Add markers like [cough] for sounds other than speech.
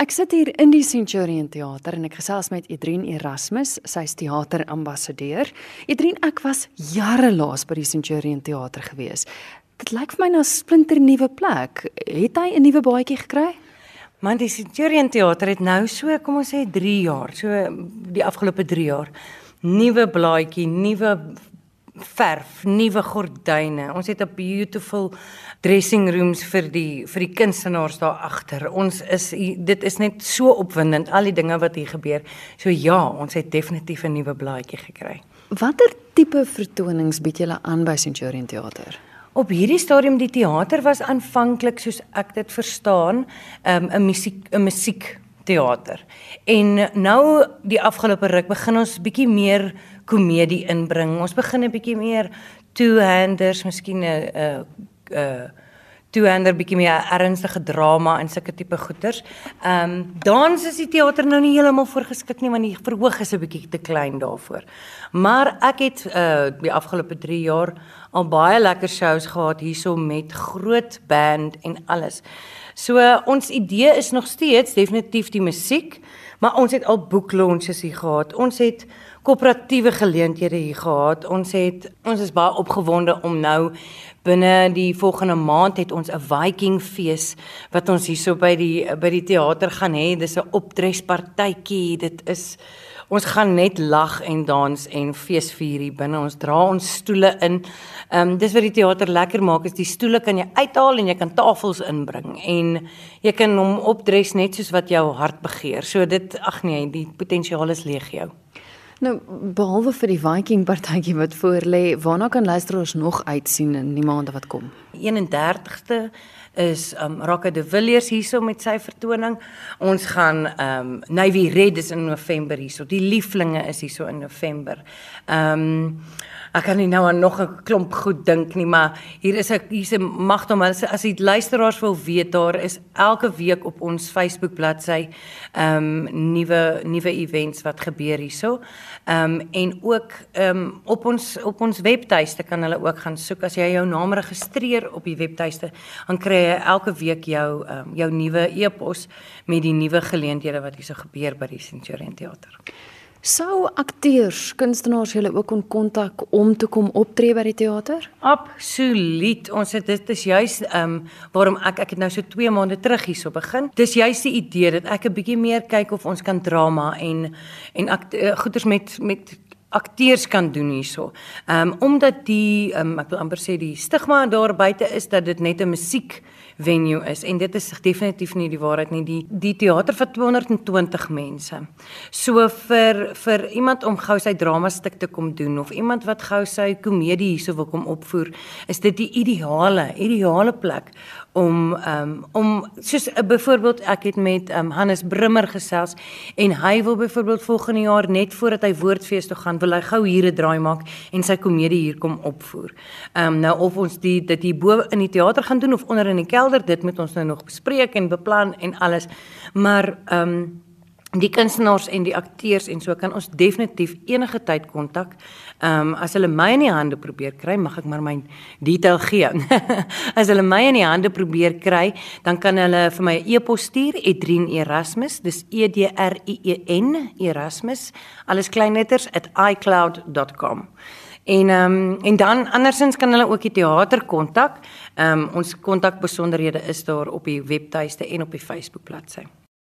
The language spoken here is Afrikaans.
Ek sit hier in die Centurion Theater en ek gesels met Edrien Erasmus, sy is teaterambassadeur. Edrien, ek was jare laas by die Centurion Theater gewees. Dit lyk vir my na 'n splinter nuwe plek. Het hy 'n nuwe baadjie gekry? Man, die Centurion Theater het nou so, kom ons sê 3 jaar, so die afgelope 3 jaar. Nuwe blaadjie, nuwe verf, nuwe gordyne. Ons het 'n beautiful dressing rooms vir die vir die kunstenaars daar agter. Ons is dit is net so opwindend al die dinge wat hier gebeur. So ja, ons het definitief 'n nuwe blaadjie gekry. Watter tipe vertonings bied julle aan by Centurion Theater? Op hierdie stadium die teater was aanvanklik soos ek dit verstaan, 'n um, musiek 'n musiek teater. En nou die afgelope ruk begin ons bietjie meer komedie inbring. Ons begin 'n bietjie meer two-handers, miskien 'n 'n 'n two-hander bietjie meer ernstige drama en sulke tipe goeters. Ehm um, dans is die teater nou nie heeltemal voorgeskik nie want die verhoog is 'n bietjie te klein daarvoor. Maar ek het uh die afgelope 3 jaar al baie lekker shows gehad hierso met groot band en alles. So ons idee is nog steeds definitief die musiek, maar ons het al boek launches hier gehad. Ons het koöperatiewe geleenthede hier gehad. Ons het ons is baie opgewonde om nou binne die volgende maand het ons 'n Viking fees wat ons hierso by die by die teater gaan hê. Dis 'n optrespartytjie. Dit is ons gaan net lag en dans en feesvier hier binne. Ons dra ons stoele in. Ehm um, dis wat die teater lekker maak is die stoele kan jy uithaal en jy kan tafels inbring en jy kan hom opdres net soos wat jou hart begeer. So dit ag nee, die potensiaal is legio. Nou behalwe vir die Viking partytjie wat voor lê, waarna kan luisteraars nog uitsien in die maande wat kom? 31ste is um Rocka de Villiers hierso met sy vertoning. Ons gaan um Navy Red is in November hierso. Die lieflinge is hierso in November. Um ek kan nie nou aan nog 'n klomp goed dink nie, maar hier is 'n hier's 'n magtom as as die luisteraars wil weet daar is elke week op ons Facebook bladsy ehm um, nuwe nuwe events wat gebeur hierso. Ehm um, en ook ehm um, op ons op ons webtuiste kan hulle ook gaan soek as jy jou naam registreer op die webtuiste, dan kry jy elke week jou ehm um, jou nuwe e-pos met die nuwe geleenthede wat hierso gebeur by die Centurion Theater. Sou akteurs, kunstenaars julle ook kon kontak om te kom optree by die teater? Absoluut. Ons het dit is juis ehm um, waarom ek ek het nou so 2 maande terug hierso begin. Dis juis die idee dat ek 'n bietjie meer kyk of ons kan drama en en uh, goeders met met akteurs kan doen hierso. Ehm um, omdat die ehm um, ek wil amper sê die stigma daar buite is dat dit net 'n musiek venue is en dit is definitief nie die waarheid nie. Die die teater vir 220 mense. So vir vir iemand om gou sy drama stuk te kom doen of iemand wat gou sy komedie hierso wil kom opvoer, is dit die ideale ideale plek om um om soos uh, byvoorbeeld ek het met um Hannes Brimmer gesels en hy wil byvoorbeeld volgende jaar net voordat hy woordfees toe gaan wil hy gou hier 'n draai maak en sy komedie hier kom opvoer. Um nou of ons die dit hier bo in die teater gaan doen of onder in die kelder dit moet ons nou nog bespreek en beplan en alles. Maar um die kunstenaars en die akteurs en so kan ons definitief enige tyd kontak. Ehm um, as hulle my in die hande probeer kry, mag ek maar my detail gee. [laughs] as hulle my in die hande probeer kry, dan kan hulle vir my 'n e e-pos stuur Edrien Erasmus, dis E D R I E N Erasmus, alles klein letters @icloud.com. En ehm um, en dan andersins kan hulle ook die teater kontak. Ehm um, ons kontakbesonderhede is daar op die webtuiste en op die Facebook bladsy.